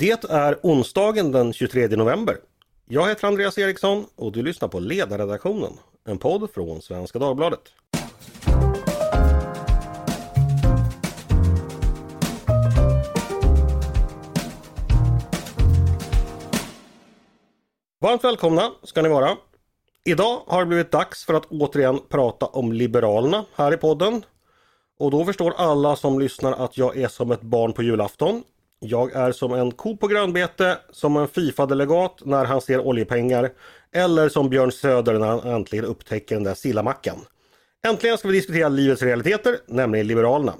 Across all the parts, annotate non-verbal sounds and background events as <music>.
Det är onsdagen den 23 november. Jag heter Andreas Eriksson och du lyssnar på Ledarredaktionen, en podd från Svenska Dagbladet. Varmt välkomna ska ni vara. Idag har det blivit dags för att återigen prata om Liberalerna här i podden. Och då förstår alla som lyssnar att jag är som ett barn på julafton. Jag är som en ko på grönbete, som en Fifa-delegat när han ser oljepengar eller som Björn Söder när han äntligen upptäcker den där sillamackan. Äntligen ska vi diskutera livets realiteter, nämligen Liberalerna.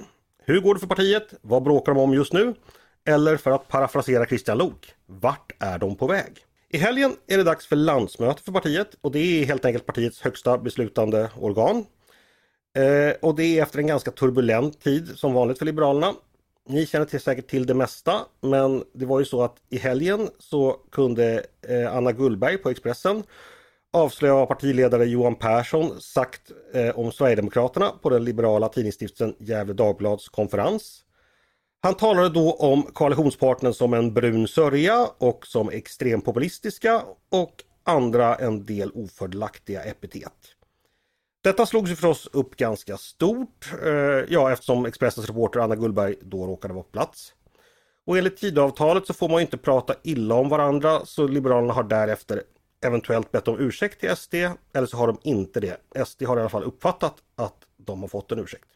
Hur går det för partiet? Vad bråkar de om just nu? Eller för att parafrasera Christian Lok, vart är de på väg? I helgen är det dags för landsmöte för partiet och det är helt enkelt partiets högsta beslutande organ. Eh, och det är efter en ganska turbulent tid som vanligt för Liberalerna. Ni känner till, säkert till det mesta men det var ju så att i helgen så kunde eh, Anna Gullberg på Expressen avslöja vad partiledare Johan Persson sagt eh, om Sverigedemokraterna på den liberala tidningsstiftelsen Gävle Dagblads konferens. Han talade då om koalitionspartnern som en brun sörja och som extrempopulistiska och andra en del ofördelaktiga epitet. Detta slogs ju förstås upp ganska stort, eh, ja eftersom Expressens reporter Anna Gullberg då råkade vara på plats. Och enligt Tidöavtalet så får man inte prata illa om varandra så Liberalerna har därefter eventuellt bett om ursäkt till SD eller så har de inte det. SD har i alla fall uppfattat att de har fått en ursäkt.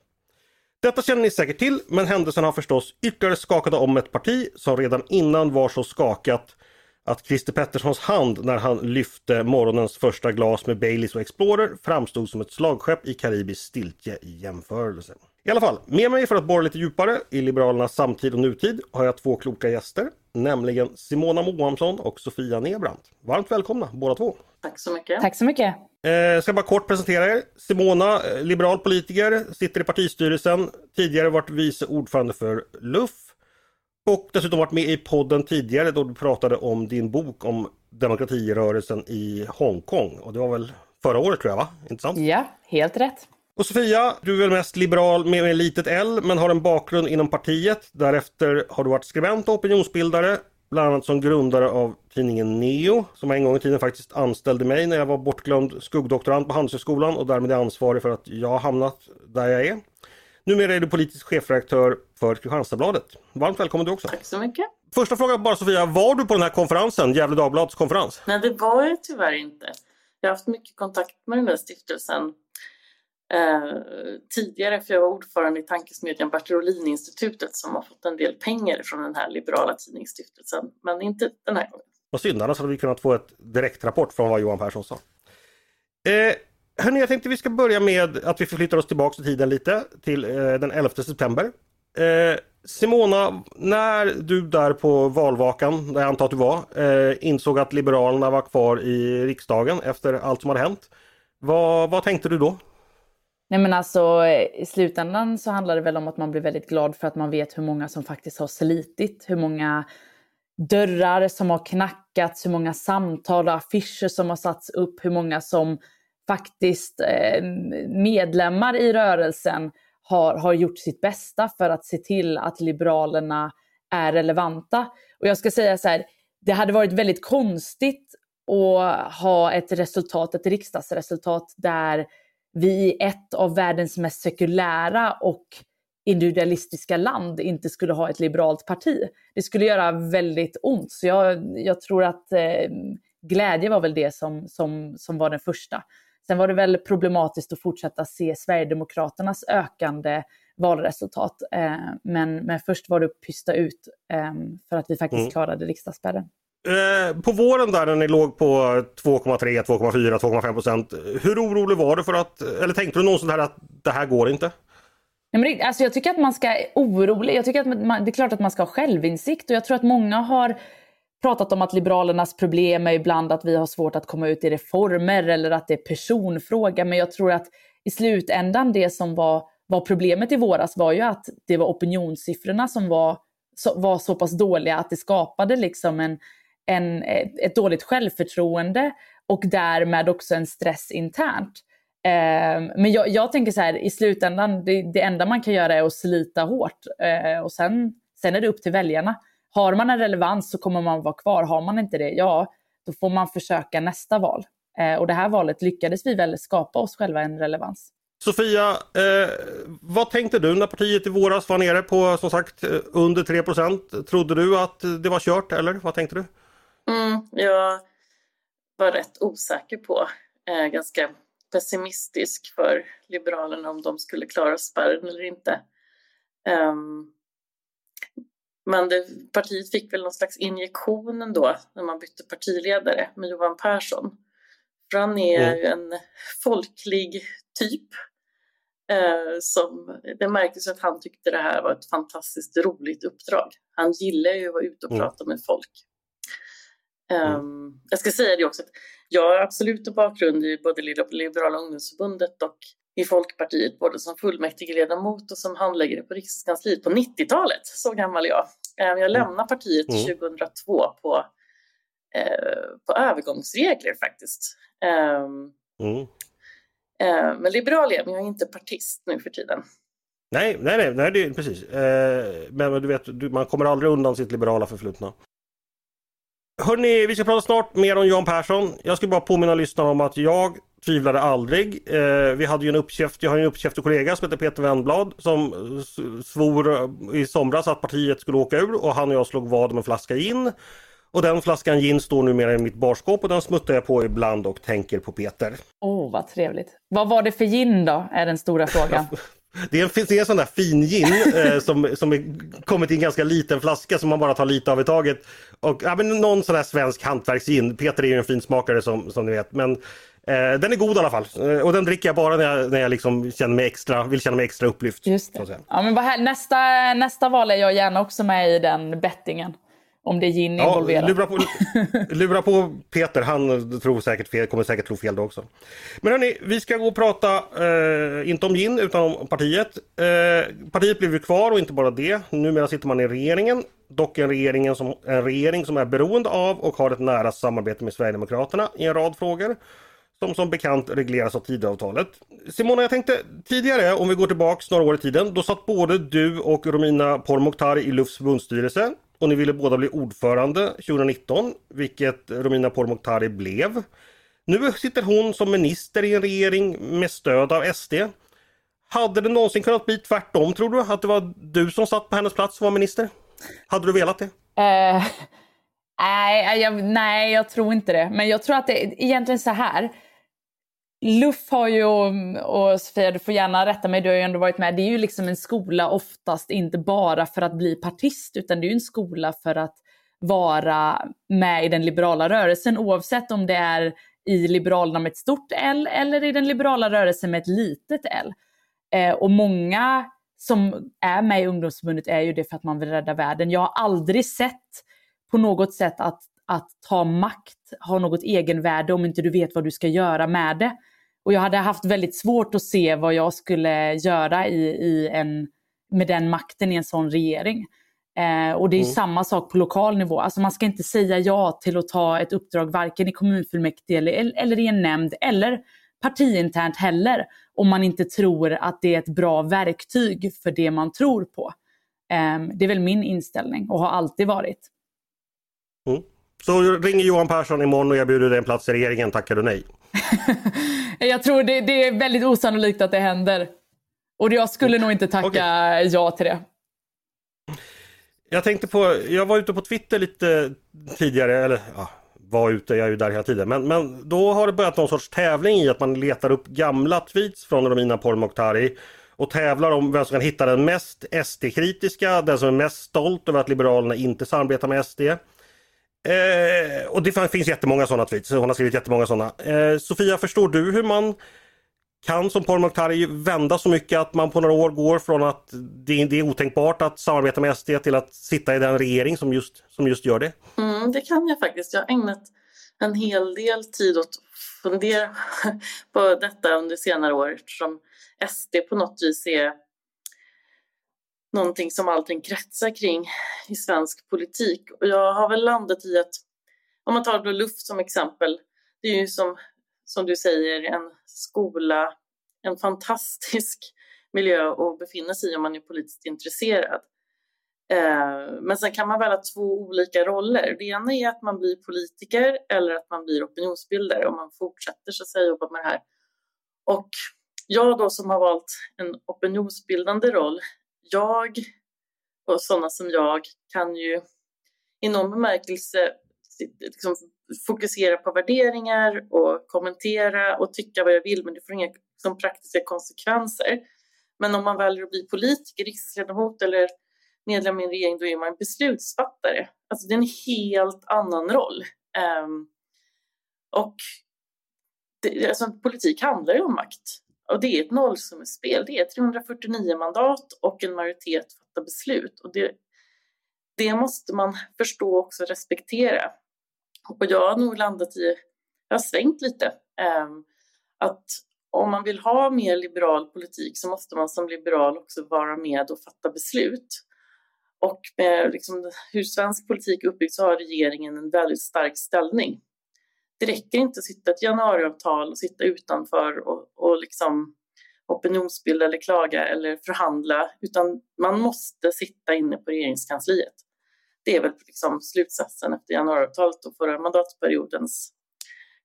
Detta känner ni säkert till, men händelsen har förstås ytterligare skakat om ett parti som redan innan var så skakat att Christer Petterssons hand när han lyfte morgonens första glas med Baileys och Explorer framstod som ett slagskepp i karibisk stiltje i jämförelse. I alla fall, med mig för att borra lite djupare i Liberalernas samtid och nutid har jag två kloka gäster, nämligen Simona Moamsson och Sofia Nebrant. Varmt välkomna båda två! Tack så mycket! Tack så mycket! Jag ska bara kort presentera er. Simona, eh, liberal politiker, sitter i partistyrelsen, tidigare varit vice ordförande för LUF och dessutom varit med i podden tidigare då du pratade om din bok om demokratirörelsen i Hongkong. Och det var väl förra året tror jag va? Inte sant? Ja, helt rätt. Och Sofia, du är väl mest liberal med, med litet L men har en bakgrund inom partiet. Därefter har du varit skribent och opinionsbildare. Bland annat som grundare av tidningen Neo som en gång i tiden faktiskt anställde mig när jag var bortglömd skuggdoktorand på Handelshögskolan och därmed är ansvarig för att jag hamnat där jag är. Numera är du politisk chefredaktör för Kristianstadsbladet. Varmt välkommen du också. Tack så mycket. Första frågan bara Sofia, var du på den här konferensen, Gefle Dagblads konferens? Nej, det var jag tyvärr inte. Jag har haft mycket kontakt med den där stiftelsen eh, tidigare för jag var ordförande i tankesmedjan Bertil som har fått en del pengar från den här liberala tidningsstiftelsen. Men inte den här gången. Vad synd, annars hade vi kunnat få ett direktrapport från vad Johan Persson sa. Eh, hörni, jag tänkte vi ska börja med att vi förflyttar oss tillbaka i tiden lite till eh, den 11 september. Eh, Simona, när du där på valvakan, där jag antar att du var, eh, insåg att Liberalerna var kvar i riksdagen efter allt som hade hänt. Vad, vad tänkte du då? Nej men alltså i slutändan så handlar det väl om att man blir väldigt glad för att man vet hur många som faktiskt har slitit, hur många dörrar som har knackats, hur många samtal och affischer som har satts upp, hur många som faktiskt eh, medlemmar i rörelsen har, har gjort sitt bästa för att se till att Liberalerna är relevanta. Och jag ska säga så här, det hade varit väldigt konstigt att ha ett resultat, ett riksdagsresultat där vi i ett av världens mest sekulära och individualistiska land inte skulle ha ett liberalt parti. Det skulle göra väldigt ont. Så jag, jag tror att eh, glädje var väl det som, som, som var den första. Sen var det väl problematiskt att fortsätta se Sverigedemokraternas ökande valresultat. Eh, men, men först var det att pysta ut eh, för att vi faktiskt mm. klarade riksdagsspärren. Eh, på våren där när ni låg på 2,3, 2,4, 2,5 procent. Hur orolig var du för att, eller tänkte du någonsin här att det här går inte? Nej, men det, alltså jag tycker att man ska orolig. Jag tycker att man, det är klart att man ska ha självinsikt och jag tror att många har pratat om att Liberalernas problem är ibland att vi har svårt att komma ut i reformer eller att det är personfråga. Men jag tror att i slutändan det som var, var problemet i våras var ju att det var opinionssiffrorna som var så, var så pass dåliga att det skapade liksom en, en, ett dåligt självförtroende och därmed också en stress internt. Eh, men jag, jag, tänker så här, i slutändan, det, det, enda man kan göra är att slita hårt eh, och sen, sen är det upp till väljarna har man en relevans så kommer man vara kvar. Har man inte det, ja, då får man försöka nästa val. Eh, och det här valet lyckades vi väl skapa oss själva en relevans. Sofia, eh, vad tänkte du när partiet i våras var nere på som sagt eh, under 3% Trodde du att det var kört eller vad tänkte du? Mm, jag var rätt osäker på, eh, ganska pessimistisk för Liberalerna om de skulle klara spärren eller inte. Um, men det, partiet fick väl någon slags injektion ändå när man bytte partiledare med Johan Persson. För han är ju mm. en folklig typ. Eh, som, det märktes att han tyckte det här var ett fantastiskt roligt uppdrag. Han gillar ju att vara ute och mm. prata med folk. Um, jag ska säga det också att jag har absolut en bakgrund i både Liberala ungdomsförbundet och i Folkpartiet, både som fullmäktigeledamot och som handläggare på Riksdagskansliet på 90-talet. Så gammal är jag. Ehm, jag lämnade partiet mm. 2002 på, eh, på övergångsregler faktiskt. Um, mm. eh, men liberal är men jag är inte partist nu för tiden. Nej, nej, nej, nej det precis. Eh, men du vet, du, man kommer aldrig undan sitt liberala förflutna. Hörni, vi ska prata snart mer om Jan Persson. Jag ska bara påminna lyssnarna om att jag tvivlade aldrig. Eh, vi hade ju en uppkäft, jag har en uppkäftig kollega som heter Peter Wennblad som svor i somras att partiet skulle åka ur och han och jag slog vad om en flaska gin. Och den flaskan gin står numera i mitt barskåp och den smuttar jag på ibland och tänker på Peter. Åh, oh, vad trevligt. Vad var det för gin då, är den stora frågan. <laughs> Det är, en, det är en sån där fin gin eh, som, som är kommit i en ganska liten flaska som man bara tar lite av i taget. Och ja, men någon sån där svensk hantverksgin. Peter är ju en fin smakare som, som ni vet. Men eh, den är god i alla fall. Eh, och den dricker jag bara när jag, när jag liksom känner mig extra, vill känna mig extra upplyft. Just det. Ja, men nästa, nästa val är jag gärna också med i den bettingen. Om det är gin ja, involverat. Lura på, <laughs> lura på Peter, han tror säkert fel, kommer säkert tro fel då också. Men hörni, vi ska gå och prata, eh, inte om gin utan om partiet. Eh, partiet blev ju kvar och inte bara det. Numera sitter man i regeringen. Dock en regering, som, en regering som är beroende av och har ett nära samarbete med Sverigedemokraterna i en rad frågor. Som som bekant regleras av Tidöavtalet. Simona, jag tänkte tidigare, om vi går tillbaks några år i tiden, då satt både du och Romina Pourmokhtari i Lufs förbundsstyrelse och ni ville båda bli ordförande 2019, vilket Romina Pourmokhtari blev. Nu sitter hon som minister i en regering med stöd av SD. Hade det någonsin kunnat bli tvärtom tror du? Att det var du som satt på hennes plats och var minister? Hade du velat det? Uh, <laughs> nej, jag, nej, jag tror inte det. Men jag tror att det är egentligen så här. Luff har ju, och Sofia du får gärna rätta mig, du har ju ändå varit med, det är ju liksom en skola oftast inte bara för att bli partist utan det är ju en skola för att vara med i den liberala rörelsen oavsett om det är i Liberalerna med ett stort L eller i den liberala rörelsen med ett litet L. Eh, och många som är med i ungdomsförbundet är ju det för att man vill rädda världen. Jag har aldrig sett på något sätt att, att ta makt har något egenvärde om inte du vet vad du ska göra med det. Och jag hade haft väldigt svårt att se vad jag skulle göra i, i en, med den makten i en sån regering. Eh, och det är mm. samma sak på lokal nivå. Alltså man ska inte säga ja till att ta ett uppdrag varken i kommunfullmäktige eller, eller i en nämnd eller partiinternt heller om man inte tror att det är ett bra verktyg för det man tror på. Eh, det är väl min inställning och har alltid varit. Mm. Så ringer Johan Persson imorgon och erbjuder dig en plats i regeringen, tackar du nej? <laughs> jag tror det, det, är väldigt osannolikt att det händer. Och jag skulle nog inte tacka okay. ja till det. Jag tänkte på, jag var ute på Twitter lite tidigare, eller ja, var ute, jag är ju där hela tiden. Men, men då har det börjat någon sorts tävling i att man letar upp gamla tweets från Romina Pourmokhtari och tävlar om vem som kan hitta den mest SD-kritiska, den som är mest stolt över att Liberalerna inte samarbetar med SD. Eh, och det finns jättemånga sådana tweets. Hon har skrivit jättemånga sådana. Eh, Sofia, förstår du hur man kan som Pourmokhtari vända så mycket att man på några år går från att det, det är otänkbart att samarbeta med SD till att sitta i den regering som just, som just gör det? Mm, det kan jag faktiskt. Jag har ägnat en hel del tid åt att fundera <laughs> på detta under senare år eftersom SD på något vis är någonting som allting kretsar kring i svensk politik. Och jag har väl landat i att, om man tar Blå luft som exempel, det är ju som, som du säger en skola, en fantastisk <laughs> miljö att befinna sig i om man är politiskt intresserad. Eh, men sen kan man välja två olika roller. Det ena är att man blir politiker eller att man blir opinionsbildare och man fortsätter så att säga jobba med det här. Och jag då som har valt en opinionsbildande roll, jag och sådana som jag kan ju i någon bemärkelse liksom, fokusera på värderingar och kommentera och tycka vad jag vill men det får inga liksom, praktiska konsekvenser. Men om man väljer att bli politiker, riksdagsledamot eller medlem i en regering då är man beslutsfattare. Alltså det är en helt annan roll. Um, och det, alltså, politik handlar ju om makt. Och det är ett nollsummespel. Det är 349 mandat och en majoritet fattar beslut. Och det, det måste man förstå och också respektera. Och jag har nog landat i, jag har svängt lite, ehm, att om man vill ha mer liberal politik så måste man som liberal också vara med och fatta beslut. Och med liksom hur svensk politik är uppbyggd så har regeringen en väldigt stark ställning. Det räcker inte att sitta ett januariavtal och sitta utanför och, och liksom opinionsbilda eller klaga eller förhandla, utan man måste sitta inne på regeringskansliet. Det är väl liksom slutsatsen efter januariavtalet och förra mandatperiodens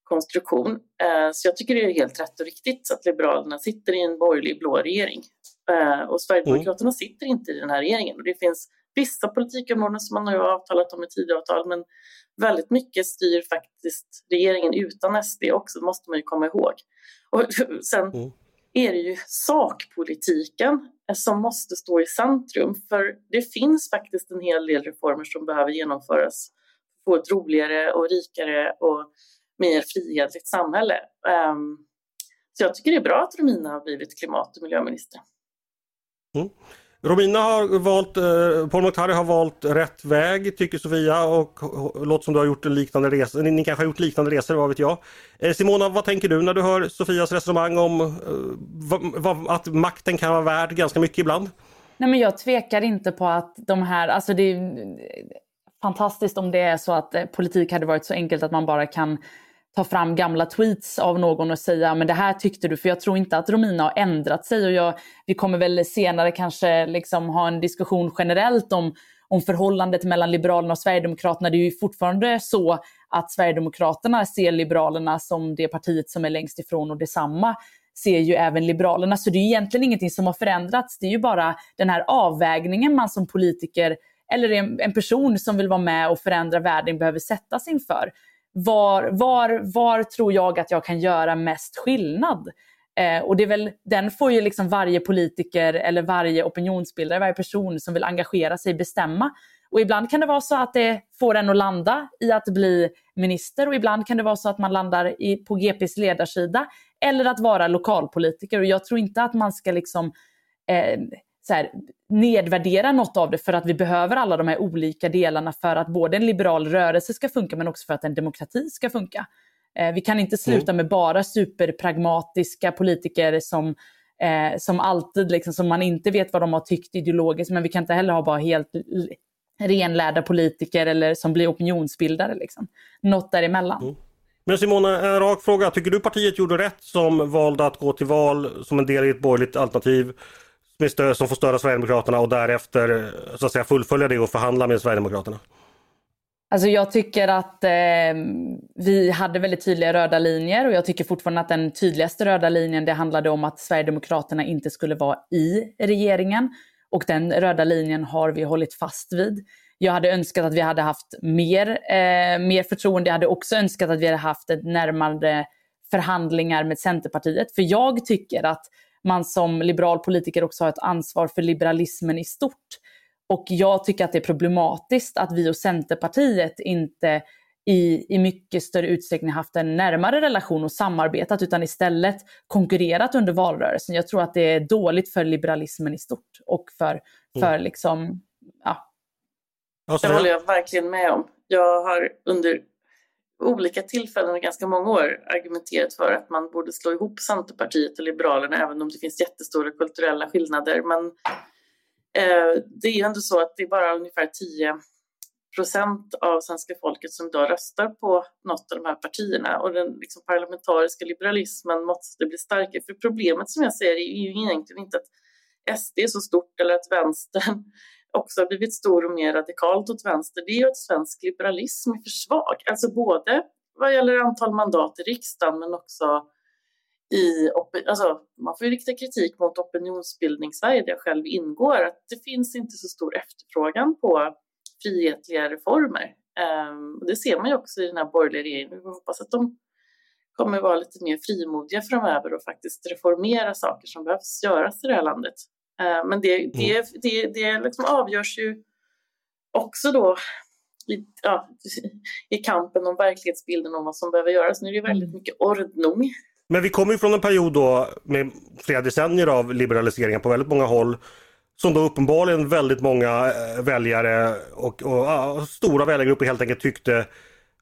konstruktion. Eh, så jag tycker det är helt rätt och riktigt att Liberalerna sitter i en borgerlig blå regering. Eh, och Sverigedemokraterna mm. sitter inte i den här regeringen. Och det finns vissa politikområden som man har avtalat om i Tidöavtal men väldigt mycket styr faktiskt regeringen utan SD också, måste man ju komma ihåg. Och <laughs> sen mm. är det ju sakpolitiken som måste stå i centrum för det finns faktiskt en hel del reformer som behöver genomföras få ett roligare och rikare och mer frihetligt samhälle. Um, så jag tycker det är bra att Romina har blivit klimat och miljöminister. Mm. Romina har valt, eh, Paul Mokhtari har valt rätt väg tycker Sofia och, och låter som du har gjort en liknande resa. Ni, ni kanske har gjort liknande resor, vad vet jag. Eh, Simona, vad tänker du när du hör Sofias resonemang om eh, va, va, att makten kan vara värd ganska mycket ibland? Nej men jag tvekar inte på att de här, alltså det är fantastiskt om det är så att eh, politik hade varit så enkelt att man bara kan ta fram gamla tweets av någon och säga men det här tyckte du, för jag tror inte att Romina har ändrat sig och jag, vi kommer väl senare kanske liksom ha en diskussion generellt om, om förhållandet mellan Liberalerna och Sverigedemokraterna. Det är ju fortfarande så att Sverigedemokraterna ser Liberalerna som det partiet som är längst ifrån och detsamma ser ju även Liberalerna. Så det är egentligen ingenting som har förändrats. Det är ju bara den här avvägningen man som politiker eller en, en person som vill vara med och förändra världen behöver sättas inför var, var, var tror jag att jag kan göra mest skillnad? Eh, och det är väl, den får ju liksom varje politiker eller varje opinionsbildare, varje person som vill engagera sig bestämma. Och ibland kan det vara så att det får en att landa i att bli minister och ibland kan det vara så att man landar i, på GPs ledarsida eller att vara lokalpolitiker. Och jag tror inte att man ska liksom eh, så här, nedvärdera något av det för att vi behöver alla de här olika delarna för att både en liberal rörelse ska funka men också för att en demokrati ska funka. Eh, vi kan inte sluta mm. med bara superpragmatiska politiker som, eh, som alltid, liksom, som man inte vet vad de har tyckt ideologiskt, men vi kan inte heller ha bara helt renlärda politiker eller som blir opinionsbildare. Liksom. Något däremellan. Mm. Men Simona, en rak fråga. Tycker du partiet gjorde rätt som valde att gå till val som en del i ett borgerligt alternativ som får stöd av Sverigedemokraterna och därefter så att säga fullfölja det och förhandla med Sverigedemokraterna? Alltså jag tycker att eh, vi hade väldigt tydliga röda linjer och jag tycker fortfarande att den tydligaste röda linjen det handlade om att Sverigedemokraterna inte skulle vara i regeringen. Och den röda linjen har vi hållit fast vid. Jag hade önskat att vi hade haft mer, eh, mer förtroende. Jag hade också önskat att vi hade haft ett närmare förhandlingar med Centerpartiet. För jag tycker att man som liberal politiker också har ett ansvar för liberalismen i stort. Och jag tycker att det är problematiskt att vi och Centerpartiet inte i, i mycket större utsträckning haft en närmare relation och samarbetat utan istället konkurrerat under valrörelsen. Jag tror att det är dåligt för liberalismen i stort och för, för mm. liksom, ja. Det håller jag verkligen med om. Jag har under olika tillfällen i ganska många år argumenterat för att man borde slå ihop Centerpartiet och Liberalerna även om det finns jättestora kulturella skillnader. Men eh, det är ju ändå så att det är bara ungefär 10 procent av svenska folket som idag röstar på något av de här partierna och den liksom, parlamentariska liberalismen måste bli starkare. För problemet som jag ser är ju egentligen inte att SD är så stort eller att vänstern också har blivit stor och mer radikalt åt vänster, det är ju att svensk liberalism är för svag. Alltså både vad gäller antal mandat i riksdagen men också i, alltså man får ju rikta kritik mot opinionsbildning-Sverige där jag själv ingår, att det finns inte så stor efterfrågan på frihetliga reformer. Um, det ser man ju också i den här borgerliga regeringen. Vi hoppas att de kommer vara lite mer frimodiga framöver och faktiskt reformera saker som behövs göras i det här landet. Uh, men det, det, mm. det, det liksom avgörs ju också då i, ja, <laughs> i kampen om verklighetsbilden om vad som behöver göras. Nu är det väldigt mm. mycket ordning men vi kommer ju från en period då med flera decennier av liberaliseringar på väldigt många håll. Som då uppenbarligen väldigt många eh, väljare och, och ja, stora väljargrupper helt enkelt tyckte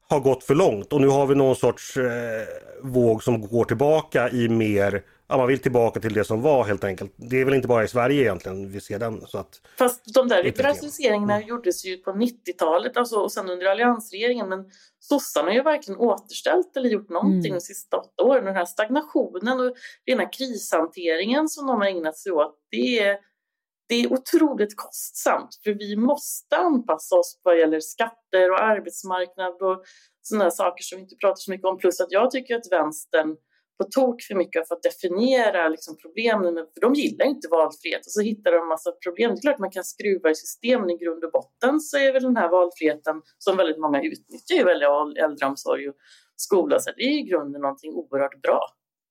har gått för långt. Och nu har vi någon sorts eh, våg som går tillbaka i mer ja, man vill tillbaka till det som var helt enkelt. Det är väl inte bara i Sverige egentligen vi ser den. Så att, Fast de där liberaliseringarna mm. gjordes ju på 90-talet alltså, och sen under alliansregeringen. Men sossarna har ju verkligen återställt eller gjort någonting mm. de sista åtta åren. Den här stagnationen och rena krishanteringen som de har ägnat sig åt. Det är, det är otroligt kostsamt för vi måste anpassa oss vad gäller skatter och arbetsmarknad och sådana saker som vi inte pratar så mycket om. Plus att jag tycker att vänstern på tok för mycket för att definiera liksom problemen, för de gillar inte valfrihet och så hittar de en massa problem. Det är klart man kan skruva i systemen i grund och botten så är väl den här valfriheten som väldigt många utnyttjar i äldreomsorg och skola, så det är i grunden någonting oerhört bra.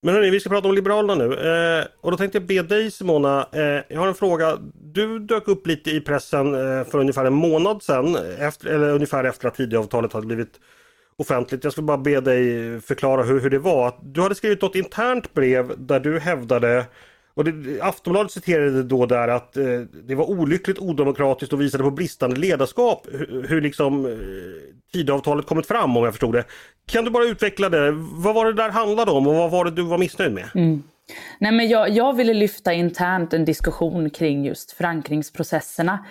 Men hörni, vi ska prata om Liberalerna nu. Eh, och då tänkte jag be dig Simona, eh, jag har en fråga. Du dök upp lite i pressen eh, för ungefär en månad sedan, efter, eller ungefär efter att Tidöavtalet hade blivit offentligt. Jag skulle bara be dig förklara hur, hur det var. Du hade skrivit ett internt brev där du hävdade och det, Aftonbladet citerade då där att eh, det var olyckligt, odemokratiskt och visade på bristande ledarskap hur, hur liksom eh, Tidöavtalet kommit fram om jag förstod det. Kan du bara utveckla det? Vad var det där handlade om och vad var det du var missnöjd med? Mm. Nej, men jag, jag ville lyfta internt en diskussion kring just förankringsprocesserna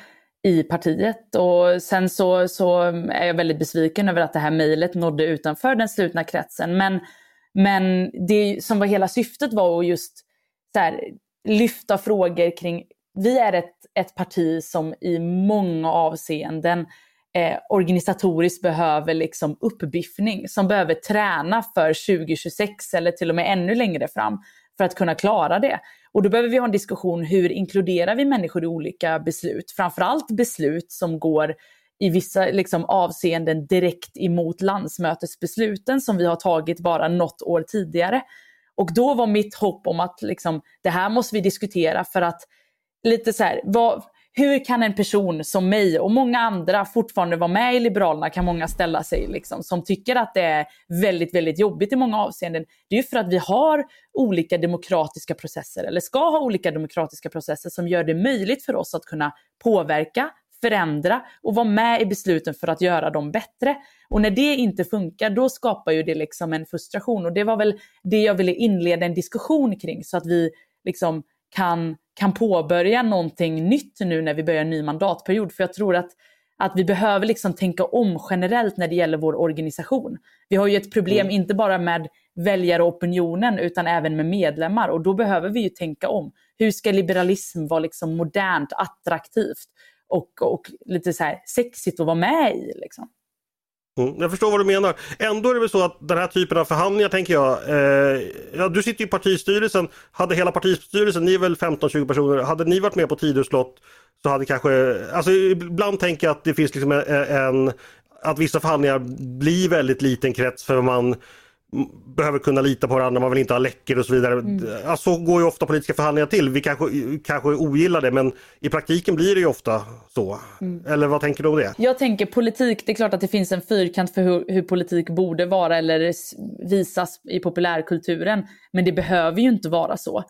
i partiet. Och sen så, så är jag väldigt besviken över att det här mejlet nådde utanför den slutna kretsen. Men, men det som var hela syftet var att just så här, lyfta frågor kring, vi är ett, ett parti som i många avseenden eh, organisatoriskt behöver liksom uppbiffning, som behöver träna för 2026 eller till och med ännu längre fram för att kunna klara det. Och då behöver vi ha en diskussion hur inkluderar vi människor i olika beslut? Framförallt beslut som går i vissa liksom, avseenden direkt emot landsmötesbesluten som vi har tagit bara något år tidigare. Och då var mitt hopp om att liksom, det här måste vi diskutera för att lite så här, vad, hur kan en person som mig och många andra fortfarande vara med i Liberalerna kan många ställa sig liksom, som tycker att det är väldigt, väldigt jobbigt i många avseenden. Det är ju för att vi har olika demokratiska processer eller ska ha olika demokratiska processer som gör det möjligt för oss att kunna påverka, förändra och vara med i besluten för att göra dem bättre. Och när det inte funkar, då skapar ju det liksom en frustration och det var väl det jag ville inleda en diskussion kring så att vi liksom kan, kan påbörja någonting nytt nu när vi börjar en ny mandatperiod. För jag tror att, att vi behöver liksom tänka om generellt när det gäller vår organisation. Vi har ju ett problem mm. inte bara med väljaropinionen utan även med medlemmar och då behöver vi ju tänka om. Hur ska liberalism vara liksom modernt, attraktivt och, och lite så här sexigt att vara med i? Liksom? Mm, jag förstår vad du menar. Ändå är det väl så att den här typen av förhandlingar tänker jag. Eh, ja, du sitter ju i partistyrelsen. Hade hela partistyrelsen, ni är väl 15-20 personer, hade ni varit med på Tidöslott så hade kanske, alltså ibland tänker jag att det finns liksom en, en att vissa förhandlingar blir väldigt liten krets för man behöver kunna lita på varandra, man vill inte ha läckor och så vidare. Mm. Alltså, så går ju ofta politiska förhandlingar till. Vi kanske, kanske ogillar det men i praktiken blir det ju ofta så. Mm. Eller vad tänker du om det? Jag tänker politik, det är klart att det finns en fyrkant för hur, hur politik borde vara eller visas i populärkulturen. Men det behöver ju inte vara så.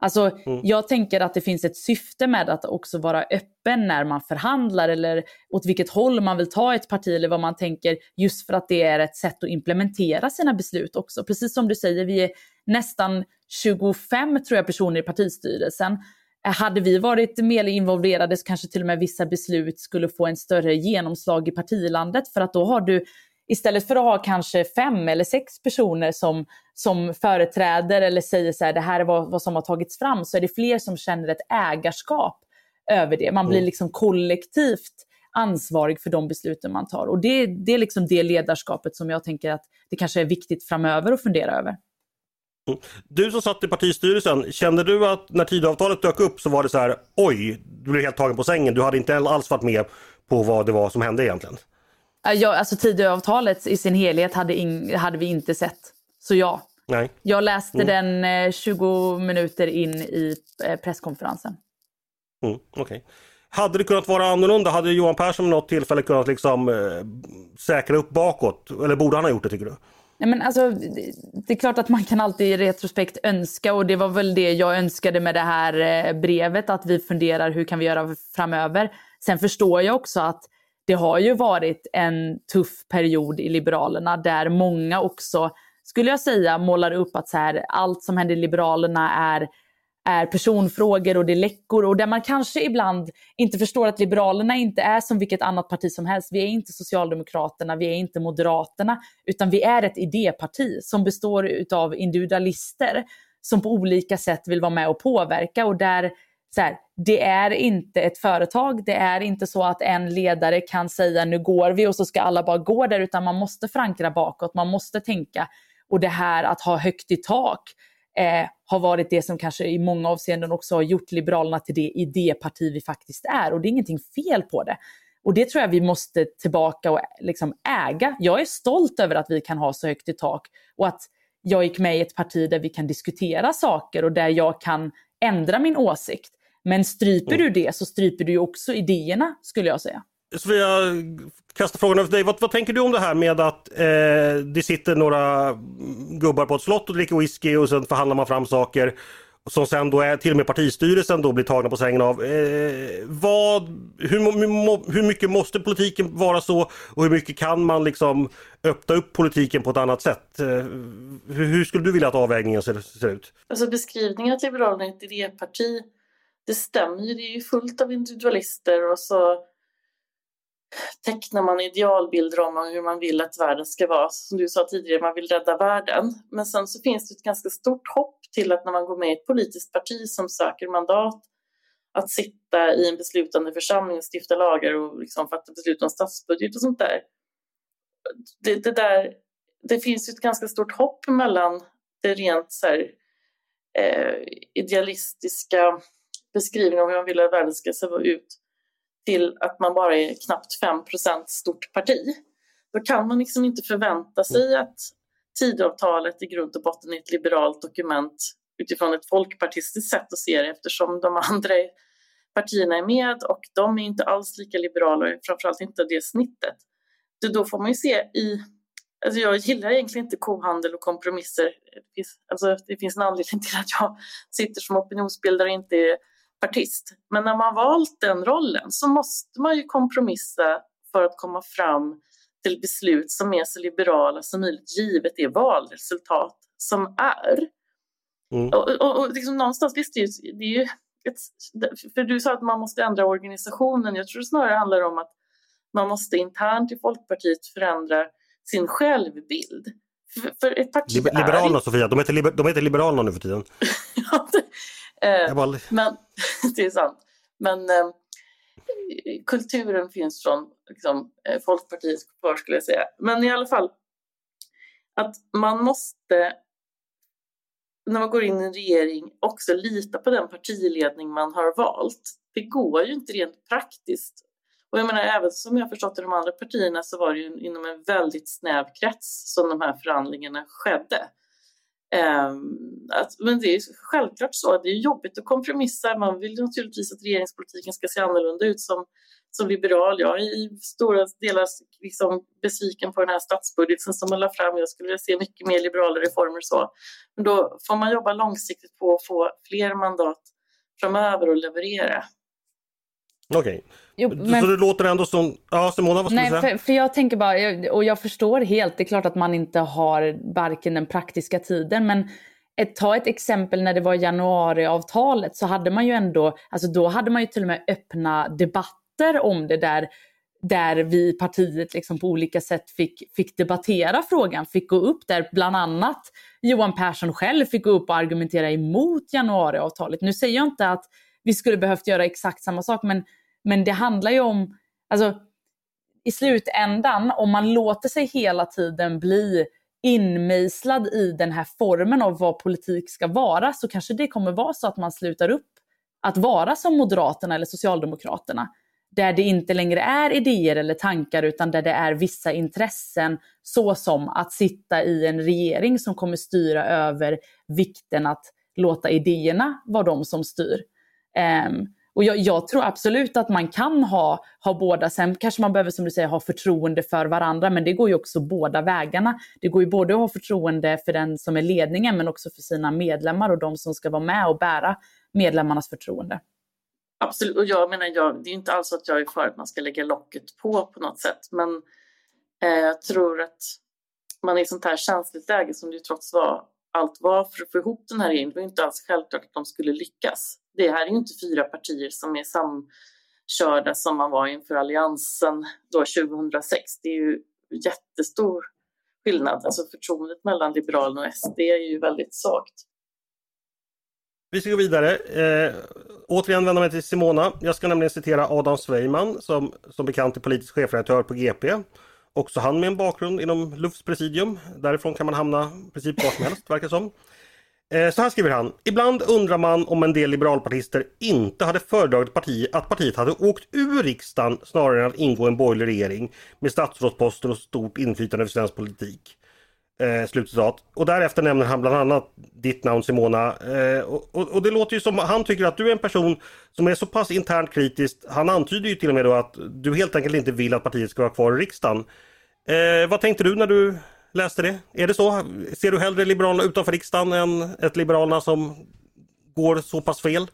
Alltså, mm. Jag tänker att det finns ett syfte med att också vara öppen när man förhandlar eller åt vilket håll man vill ta ett parti eller vad man tänker just för att det är ett sätt att implementera sina beslut också. Precis som du säger, vi är nästan 25 tror jag personer i partistyrelsen. Hade vi varit mer involverade så kanske till och med vissa beslut skulle få en större genomslag i partilandet för att då har du istället för att ha kanske fem eller sex personer som, som företräder eller säger så här, det här är vad, vad som har tagits fram, så är det fler som känner ett ägarskap över det. Man blir mm. liksom kollektivt ansvarig för de besluten man tar. Och det, det är liksom det ledarskapet som jag tänker att det kanske är viktigt framöver att fundera över. Du som satt i partistyrelsen, kände du att när Tidöavtalet dök upp så var det så här oj, du blev helt tagen på sängen. Du hade inte alls varit med på vad det var som hände egentligen? Ja, alltså Tidöavtalet i sin helhet hade, in, hade vi inte sett. Så ja. Nej. Jag läste mm. den eh, 20 minuter in i eh, presskonferensen. Mm, okay. Hade det kunnat vara annorlunda? Hade Johan Persson vid något tillfälle kunnat liksom, eh, säkra upp bakåt? Eller borde han ha gjort det tycker du? Nej, men alltså, det är klart att man kan alltid i retrospekt önska och det var väl det jag önskade med det här eh, brevet, att vi funderar hur kan vi göra framöver. Sen förstår jag också att det har ju varit en tuff period i Liberalerna där många också, skulle jag säga, målar upp att så här, allt som händer i Liberalerna är är personfrågor och det är läckor och där man kanske ibland inte förstår att Liberalerna inte är som vilket annat parti som helst. Vi är inte Socialdemokraterna, vi är inte Moderaterna, utan vi är ett idéparti som består av individualister som på olika sätt vill vara med och påverka och där så här, det är inte ett företag, det är inte så att en ledare kan säga nu går vi och så ska alla bara gå där utan man måste förankra bakåt, man måste tänka och det här att ha högt i tak eh, har varit det som kanske i många avseenden också har gjort Liberalerna till det idéparti vi faktiskt är. Och det är ingenting fel på det. Och det tror jag vi måste tillbaka och liksom äga. Jag är stolt över att vi kan ha så högt i tak och att jag gick med i ett parti där vi kan diskutera saker och där jag kan ändra min åsikt. Men stryper mm. du det så stryper du ju också idéerna skulle jag säga. Sofia, kasta frågan över dig. Vad, vad, tänker du om det här med att eh, det sitter några gubbar på ett slott och dricker whisky och sen förhandlar man fram saker som sen då är till och med partistyrelsen då blir tagna på sängen av. Eh, vad, hur, hur mycket måste politiken vara så och hur mycket kan man liksom öppna upp politiken på ett annat sätt? Eh, hur, hur, skulle du vilja att avvägningen ser, ser ut? Alltså beskrivningen att Liberalerna är ett idéparti, det stämmer ju. Det är ju fullt av individualister och så tecknar man idealbilder om hur man vill att världen ska vara. Som du sa tidigare, man vill rädda världen. Men sen så finns det ett ganska stort hopp till att när man går med i ett politiskt parti som söker mandat att sitta i en beslutande församling och stifta lagar och liksom fatta beslut om statsbudget och sånt där. Det, det, där, det finns ju ett ganska stort hopp mellan det rent så här, eh, idealistiska beskrivningen av hur man vill att världen ska se ut till att man bara är knappt 5% stort parti. Då kan man liksom inte förvänta sig att Tidöavtalet i grund och botten är ett liberalt dokument utifrån ett folkpartistiskt sätt att se det eftersom de andra partierna är med och de är inte alls lika liberala, framförallt inte det snittet. Då får man ju se i Alltså jag gillar egentligen inte kohandel och kompromisser. Det finns, alltså det finns en anledning till att jag sitter som opinionsbildare och inte är partist. Men när man valt den rollen så måste man ju kompromissa för att komma fram till beslut som är så liberala som möjligt givet det valresultat som är. Mm. Och, och, och liksom någonstans, visst, det är ju, det är ju ett, för du sa att man måste ändra organisationen. Jag tror snarare det handlar om att man måste internt i Folkpartiet förändra sin självbild. För, för parti Liberalerna är... Sofia, de heter, liber, de heter Liberalerna nu för tiden. <laughs> ja, det, Eh. Men <laughs> det är sant. Men eh, kulturen finns från liksom, eh, Folkpartiet kvar skulle jag säga. Men i alla fall att man måste när man går in i en regering också lita på den partiledning man har valt. Det går ju inte rent praktiskt. Och jag menar även som jag förstått i de andra partierna så var det ju inom en väldigt snäv krets som de här förhandlingarna skedde. Ehm, att, men det är självklart så att det är jobbigt att kompromissa. Man vill naturligtvis att regeringspolitiken ska se annorlunda ut som, som liberal. Jag är i stora delar liksom besviken på den här statsbudgeten som man la fram. Jag skulle vilja se mycket mer liberala reformer. Så. Men då får man jobba långsiktigt på att få fler mandat framöver och leverera. Okej. Okay men... Så det låter ändå som... Ja, Simona, vad skulle Nej, du säga? För, för jag tänker bara, och jag förstår helt, det är klart att man inte har varken den praktiska tiden, men ett, ta ett exempel när det var januariavtalet så hade man ju ändå, alltså då hade man ju till och med öppna debatter om det där där vi i partiet liksom på olika sätt fick, fick debattera frågan, fick gå upp där. Bland annat Johan Persson själv fick gå upp och argumentera emot januariavtalet. Nu säger jag inte att vi skulle behövt göra exakt samma sak. Men, men det handlar ju om, alltså i slutändan, om man låter sig hela tiden bli inmejslad i den här formen av vad politik ska vara så kanske det kommer vara så att man slutar upp att vara som Moderaterna eller Socialdemokraterna. Där det inte längre är idéer eller tankar utan där det är vissa intressen såsom att sitta i en regering som kommer styra över vikten att låta idéerna vara de som styr. Um, och jag, jag, tror absolut att man kan ha, ha båda. Sen kanske man behöver, som du säger, ha förtroende för varandra, men det går ju också båda vägarna. Det går ju både att ha förtroende för den som är ledningen, men också för sina medlemmar och de som ska vara med och bära medlemmarnas förtroende. Absolut, och jag menar, jag, det är inte alls att jag är för att man ska lägga locket på på något sätt, men eh, jag tror att man i ett sånt här känsligt läge som det ju trots var, allt var för att få ihop den här regeringen, det var inte alls självklart att de skulle lyckas. Det här är ju inte fyra partier som är samkörda som man var inför alliansen då 2006. Det är ju jättestor skillnad. Alltså förtroendet mellan Liberalerna och SD är ju väldigt svagt. Vi ska gå vidare. Eh, återigen vända mig till Simona. Jag ska nämligen citera Adam Sveiman som som bekant är politisk chefredaktör på GP. Också han med en bakgrund inom Lufs presidium. Därifrån kan man hamna i princip var som helst verkar som. Eh, så här skriver han. Ibland undrar man om en del liberalpartister inte hade föredragit parti, att partiet hade åkt ur riksdagen snarare än att ingå i en borgerlig regering med statsrådsposter och stort inflytande över svensk politik. Eh, slutcitat. Och därefter nämner han bland annat ditt namn Simona. Eh, och, och, och, det låter ju som han tycker att du är en person som är så pass internt kritisk. Han antyder ju till och med då att du helt enkelt inte vill att partiet ska vara kvar i riksdagen. Eh, vad tänkte du när du läste det? Är det så? Ser du hellre Liberalerna utanför riksdagen än ett Liberalerna som går så pass fel?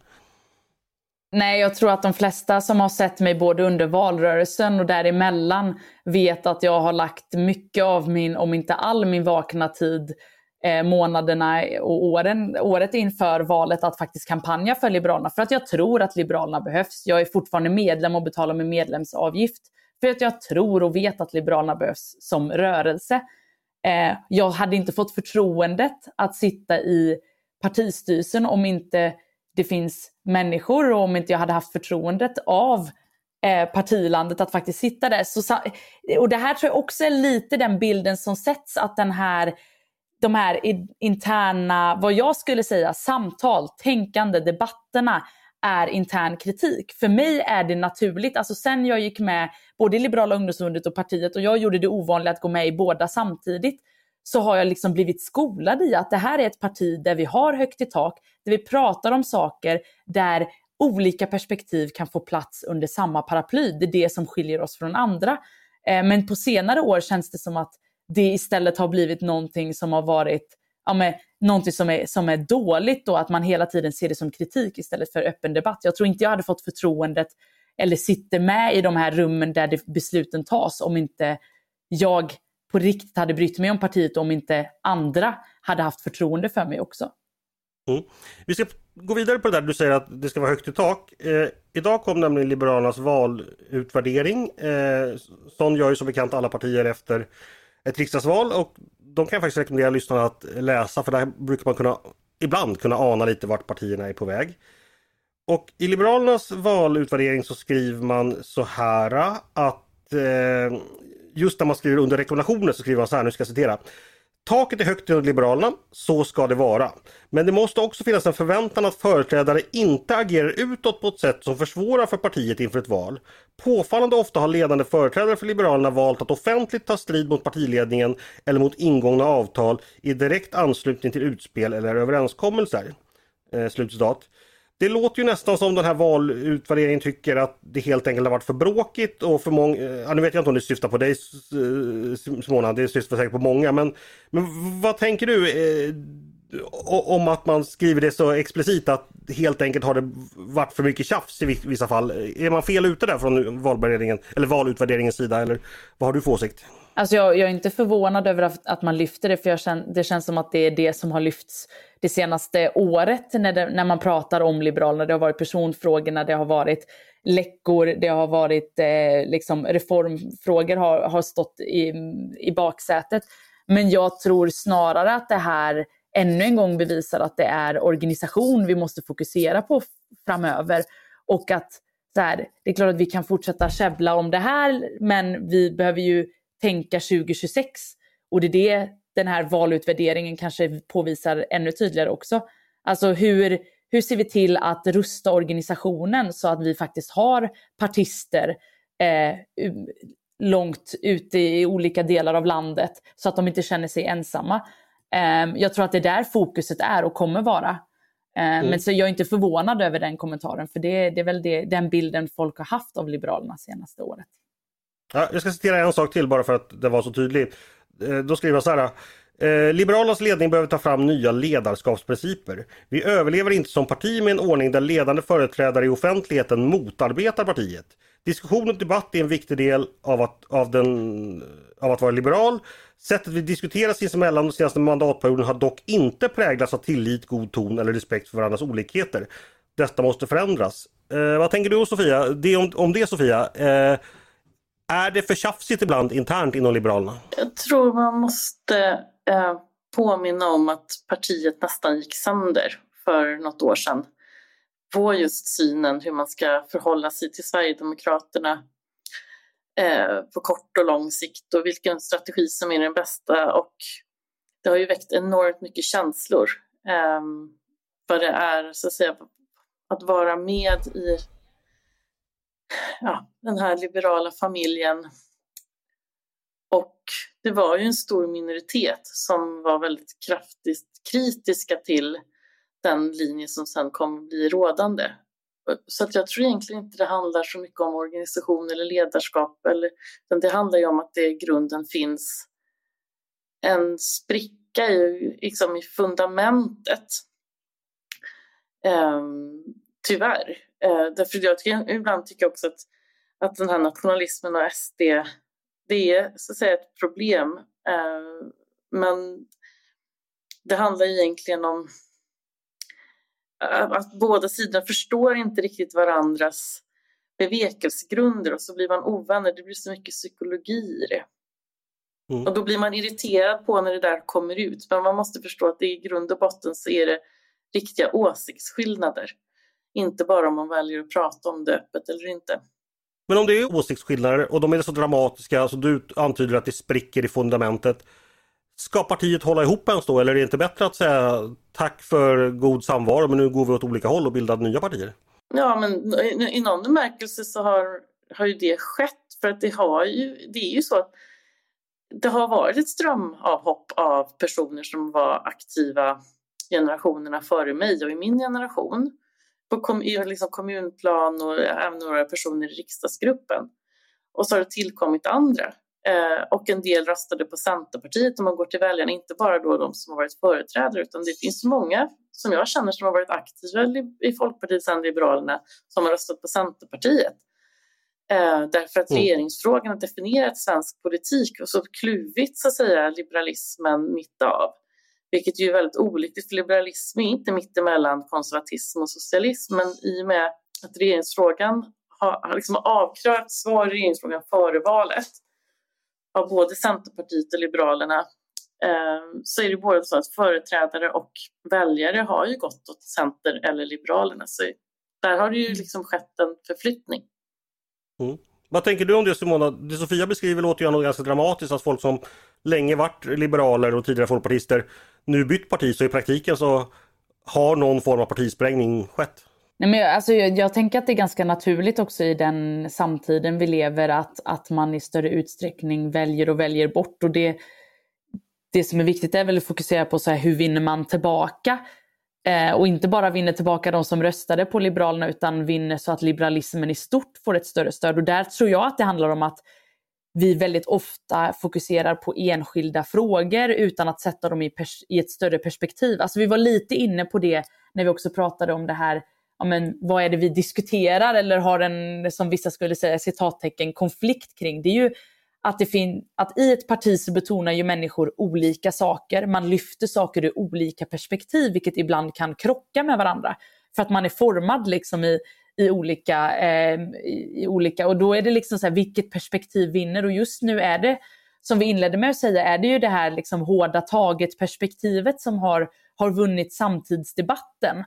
Nej, jag tror att de flesta som har sett mig både under valrörelsen och däremellan vet att jag har lagt mycket av min, om inte all min vakna tid, eh, månaderna och åren, året inför valet att faktiskt kampanja för Liberalerna. För att jag tror att Liberalerna behövs. Jag är fortfarande medlem och betalar min medlemsavgift. För att jag tror och vet att Liberalerna behövs som rörelse. Eh, jag hade inte fått förtroendet att sitta i partistyrelsen om inte det finns människor och om inte jag hade haft förtroendet av eh, partilandet att faktiskt sitta där. Så, och det här tror jag också är lite den bilden som sätts att den här de här interna, vad jag skulle säga, samtal, tänkande, debatterna är intern kritik. För mig är det naturligt, alltså sen jag gick med både i Liberala ungdomsförbundet och partiet och jag gjorde det ovanliga att gå med i båda samtidigt, så har jag liksom blivit skolad i att det här är ett parti där vi har högt i tak, där vi pratar om saker där olika perspektiv kan få plats under samma paraply. Det är det som skiljer oss från andra. Eh, men på senare år känns det som att det istället har blivit någonting som har varit ja, men, någonting som är, som är dåligt och att man hela tiden ser det som kritik istället för öppen debatt. Jag tror inte jag hade fått förtroendet eller sitter med i de här rummen där det, besluten tas om inte jag på riktigt hade brytt mig om partiet om inte andra hade haft förtroende för mig också. Mm. Vi ska gå vidare på det där du säger att det ska vara högt i tak. Eh, idag kom nämligen Liberalernas valutvärdering. Eh, sån gör ju som bekant alla partier efter ett riksdagsval och de kan jag faktiskt rekommendera lyssnarna att läsa för där brukar man kunna ibland kunna ana lite vart partierna är på väg. Och i Liberalernas valutvärdering så skriver man så här att eh, just när man skriver under rekommendationer så skriver man så här, nu ska jag citera. Taket är högt inom Liberalerna, så ska det vara. Men det måste också finnas en förväntan att företrädare inte agerar utåt på ett sätt som försvårar för partiet inför ett val. Påfallande ofta har ledande företrädare för Liberalerna valt att offentligt ta strid mot partiledningen eller mot ingångna avtal i direkt anslutning till utspel eller överenskommelser. Eh, slutcitat. Det låter ju nästan som den här valutvärderingen tycker att det helt enkelt har varit för bråkigt och för många, eh, ja, nu vet jag inte om det syftar på dig eh, Simona, det syftar säkert på många, men, men vad tänker du eh, om att man skriver det så explicit att helt enkelt har det varit för mycket tjafs i vissa fall? Är man fel ute där från valberedningen eller valutvärderingens sida eller vad har du för åsikt? Alltså jag, jag, är inte förvånad över att, att man lyfter det, för jag känner, det känns som att det är det som har lyfts det senaste året när, det, när man pratar om Liberalerna. Det har varit personfrågorna, det har varit läckor, det har varit eh, liksom reformfrågor har, har stått i, i baksätet. Men jag tror snarare att det här ännu en gång bevisar att det är organisation vi måste fokusera på framöver. Och att så här, det är klart att vi kan fortsätta käbbla om det här, men vi behöver ju tänka 2026. Och det är det den här valutvärderingen kanske påvisar ännu tydligare också. Alltså hur, hur ser vi till att rusta organisationen så att vi faktiskt har partister eh, långt ute i olika delar av landet så att de inte känner sig ensamma. Eh, jag tror att det är där fokuset är och kommer vara. Eh, mm. Men så jag är inte förvånad över den kommentaren för det, det är väl det, den bilden folk har haft av Liberalerna senaste året. Ja, jag ska citera en sak till bara för att det var så tydligt. Eh, då skriver jag så här. Eh, Liberalernas ledning behöver ta fram nya ledarskapsprinciper. Vi överlever inte som parti med en ordning där ledande företrädare i offentligheten motarbetar partiet. Diskussion och debatt är en viktig del av att, av, den, av att vara liberal. Sättet vi diskuterar sinsemellan de senaste mandatperioden har dock inte präglats av tillit, god ton eller respekt för varandras olikheter. Detta måste förändras. Eh, vad tänker du Sofia? Det, om, om det Sofia? Eh, är det för tjafsigt ibland internt inom Liberalerna? Jag tror man måste eh, påminna om att partiet nästan gick sönder för något år sedan på just synen hur man ska förhålla sig till Sverigedemokraterna eh, på kort och lång sikt och vilken strategi som är den bästa. Och det har ju väckt enormt mycket känslor. Eh, vad det är så att, säga, att vara med i ja, den här liberala familjen. Och det var ju en stor minoritet som var väldigt kraftigt kritiska till den linje som sen kommer att bli rådande. Så att jag tror egentligen inte det handlar så mycket om organisation eller ledarskap, eller, utan det handlar ju om att det i grunden finns en spricka i, liksom i fundamentet. Ehm, tyvärr. Uh, därför jag tycker, ibland tycker jag också att, att den här nationalismen och SD, det är så att säga ett problem. Uh, men det handlar egentligen om att båda sidorna förstår inte riktigt varandras bevekelsegrunder och så blir man ovänner. Det blir så mycket psykologi i det. Mm. Och då blir man irriterad på när det där kommer ut. Men man måste förstå att det i grund och botten så är det riktiga åsiktsskillnader. Inte bara om man väljer att prata om det öppet eller inte. Men om det är åsiktsskillnader och de är så dramatiska så du antyder att det spricker i fundamentet. Ska partiet hålla ihop ens då eller är det inte bättre att säga tack för god samvaro men nu går vi åt olika håll och bildar nya partier? Ja men i någon bemärkelse så har, har ju det skett för att det har ju, det är ju så att det har varit ett strömavhopp av personer som var aktiva generationerna före mig och i min generation på kom, liksom kommunplan och även några personer i riksdagsgruppen. Och så har det tillkommit andra Eh, och en del röstade på Centerpartiet om man går till väljarna, inte bara då de som har varit företrädare utan det finns många som jag känner som har varit aktiva i Folkpartiet sen Liberalerna som har röstat på Centerpartiet. Eh, därför att mm. regeringsfrågan har definierat svensk politik och så kluvit så att säga liberalismen mitt av. Vilket ju är väldigt olyckligt för liberalism är inte mittemellan konservatism och socialism men i och med att regeringsfrågan har, har liksom avkrävt svar i regeringsfrågan före valet av både Centerpartiet och Liberalerna eh, så är det både så att företrädare och väljare har ju gått åt Center eller Liberalerna. Så där har det ju liksom skett en förflyttning. Mm. Vad tänker du om det Simona? Det Sofia beskriver låter ju ändå ganska dramatiskt att folk som länge varit liberaler och tidigare folkpartister nu bytt parti så i praktiken så har någon form av partisprängning skett. Nej, men jag, alltså, jag, jag, tänker att det är ganska naturligt också i den samtiden vi lever att, att man i större utsträckning väljer och väljer bort. Och det, det som är viktigt är väl att fokusera på så här, hur vinner man tillbaka? Eh, och inte bara vinner tillbaka de som röstade på Liberalerna utan vinner så att liberalismen i stort får ett större stöd. Och där tror jag att det handlar om att vi väldigt ofta fokuserar på enskilda frågor utan att sätta dem i, i ett större perspektiv. Alltså vi var lite inne på det när vi också pratade om det här ja, men, vad är det vi diskuterar eller har en, som vissa skulle säga, citattecken, konflikt kring. Det är ju att, det fin att i ett parti så betonar ju människor olika saker. Man lyfter saker ur olika perspektiv, vilket ibland kan krocka med varandra. För att man är formad liksom i, i, olika, eh, i olika... Och då är det liksom så här, vilket perspektiv vinner? Och just nu är det, som vi inledde med att säga, är det ju det här liksom hårda taget-perspektivet som har, har vunnit samtidsdebatten.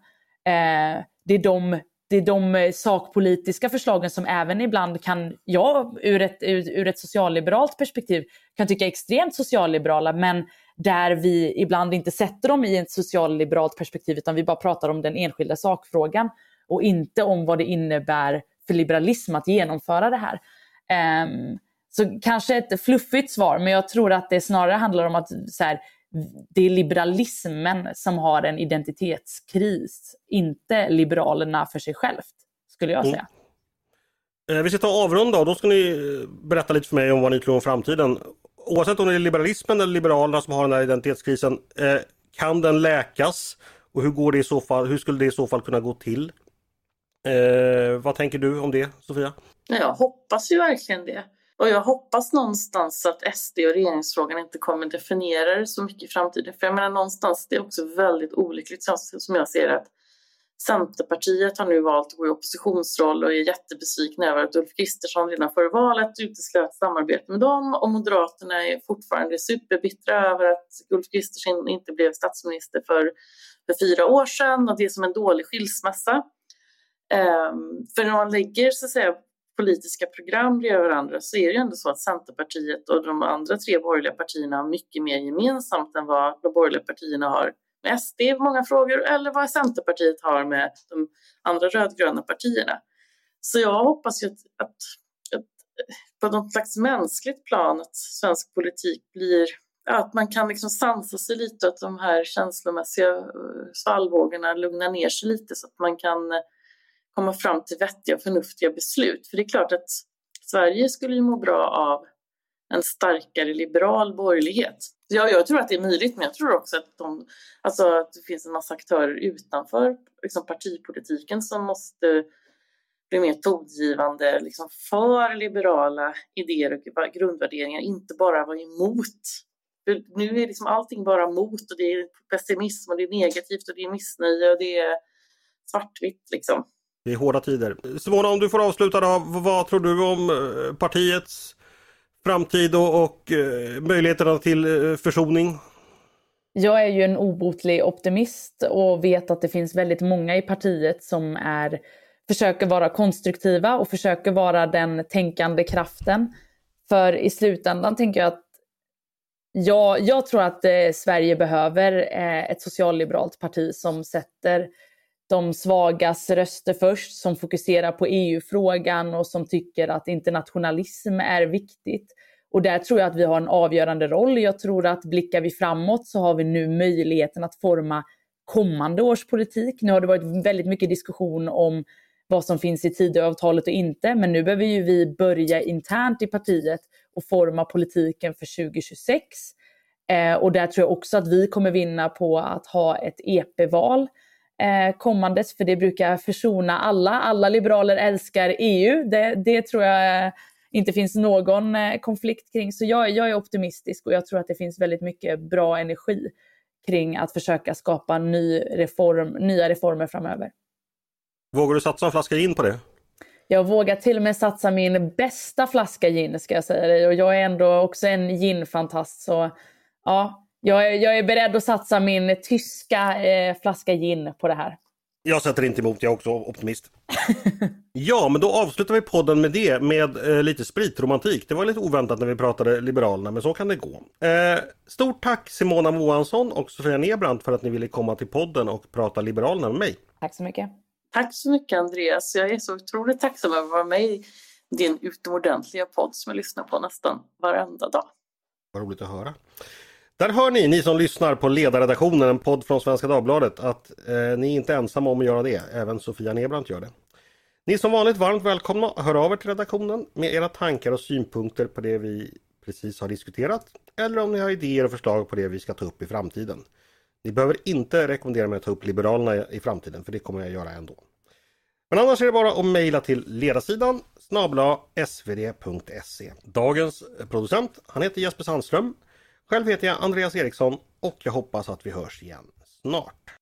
Eh, det är de det är de sakpolitiska förslagen som även ibland kan, jag ur ett, ur, ur ett socialliberalt perspektiv kan tycka är extremt socialliberala, men där vi ibland inte sätter dem i ett socialliberalt perspektiv utan vi bara pratar om den enskilda sakfrågan och inte om vad det innebär för liberalism att genomföra det här. Um, så kanske ett fluffigt svar, men jag tror att det snarare handlar om att så här, det är liberalismen som har en identitetskris, inte liberalerna för sig självt, skulle jag mm. säga. Mm. Vi ska ta avrunda och då ska ni eh, berätta lite för mig om vad ni tror om framtiden. Oavsett om det är liberalismen eller liberalerna som har den här identitetskrisen, eh, kan den läkas? Och hur, går det i så fall, hur skulle det i så fall kunna gå till? Eh, vad tänker du om det, Sofia? Jag hoppas ju verkligen det. Och jag hoppas någonstans att SD och regeringsfrågan inte kommer definiera det så mycket i framtiden. För jag menar någonstans, det är också väldigt olyckligt som jag ser att Centerpartiet har nu valt att gå i oppositionsroll och är jättebesvikna över att Ulf Kristersson redan före valet uteslöt samarbete med dem och Moderaterna är fortfarande superbittra över att Ulf Kristersson inte blev statsminister för, för fyra år sedan och det är som en dålig skilsmässa. Um, för när man lägger så att säga, politiska program bredvid varandra så är det ju ändå så att Centerpartiet och de andra tre borgerliga partierna har mycket mer gemensamt än vad de borgerliga partierna har med SD i många frågor eller vad Centerpartiet har med de andra rödgröna partierna. Så jag hoppas ju att, att, att eh, på något slags mänskligt plan att svensk politik blir att man kan liksom sansa sig lite och att de här känslomässiga eh, svallvågorna lugnar ner sig lite så att man kan eh, komma fram till vettiga och förnuftiga beslut. För det är klart att Sverige skulle ju må bra av en starkare liberal borgerlighet. Ja, jag tror att det är möjligt, men jag tror också att, de, alltså, att det finns en massa aktörer utanför liksom, partipolitiken som måste bli mer tongivande liksom, för liberala idéer och grundvärderingar, inte bara vara emot. För nu är liksom allting bara mot och det är pessimism och det är negativt och det är missnöje och det är svartvitt. Liksom. Det är hårda tider. Simona, om du får avsluta då. Vad tror du om eh, partiets framtid och, och eh, möjligheterna till eh, försoning? Jag är ju en obotlig optimist och vet att det finns väldigt många i partiet som är, försöker vara konstruktiva och försöker vara den tänkande kraften. För i slutändan tänker jag att jag, jag tror att eh, Sverige behöver eh, ett socialliberalt parti som sätter de svagas röster först, som fokuserar på EU-frågan och som tycker att internationalism är viktigt. Och där tror jag att vi har en avgörande roll. Jag tror att blickar vi framåt så har vi nu möjligheten att forma kommande års politik. Nu har det varit väldigt mycket diskussion om vad som finns i Tidöavtalet och inte, men nu behöver ju vi börja internt i partiet och forma politiken för 2026. Eh, och där tror jag också att vi kommer vinna på att ha ett EP-val eh, kommandes, för det brukar försona alla. Alla liberaler älskar EU, det, det tror jag inte finns någon eh, konflikt kring. Så jag, jag är optimistisk och jag tror att det finns väldigt mycket bra energi kring att försöka skapa ny reform, nya reformer framöver. Vågar du satsa en flaska gin på det? Jag vågar till och med satsa min bästa flaska gin ska jag säga dig. Och jag är ändå också en ginfantast. Så ja, jag är, jag är beredd att satsa min tyska eh, flaska gin på det här. Jag sätter inte emot, jag är också optimist. <laughs> ja, men då avslutar vi podden med det, med eh, lite spritromantik. Det var lite oväntat när vi pratade Liberalerna, men så kan det gå. Eh, stort tack Simona Moansson och Sofia Nebrant för att ni ville komma till podden och prata Liberalerna med mig. Tack så mycket. Tack så mycket Andreas. Jag är så otroligt tacksam över att vara med i din utomordentliga podd som jag lyssnar på nästan varenda dag. Vad roligt att höra. Där hör ni, ni som lyssnar på Ledarredaktionen, en podd från Svenska Dagbladet, att eh, ni är inte ensamma om att göra det. Även Sofia Nebrant gör det. Ni är som vanligt varmt välkomna att höra av er till redaktionen med era tankar och synpunkter på det vi precis har diskuterat. Eller om ni har idéer och förslag på det vi ska ta upp i framtiden. Ni behöver inte rekommendera mig att ta upp Liberalerna i framtiden, för det kommer jag göra ändå. Men annars är det bara att mejla till ledarsidan snabla svd.se. Dagens producent, han heter Jesper Sandström. Själv heter jag Andreas Eriksson och jag hoppas att vi hörs igen snart.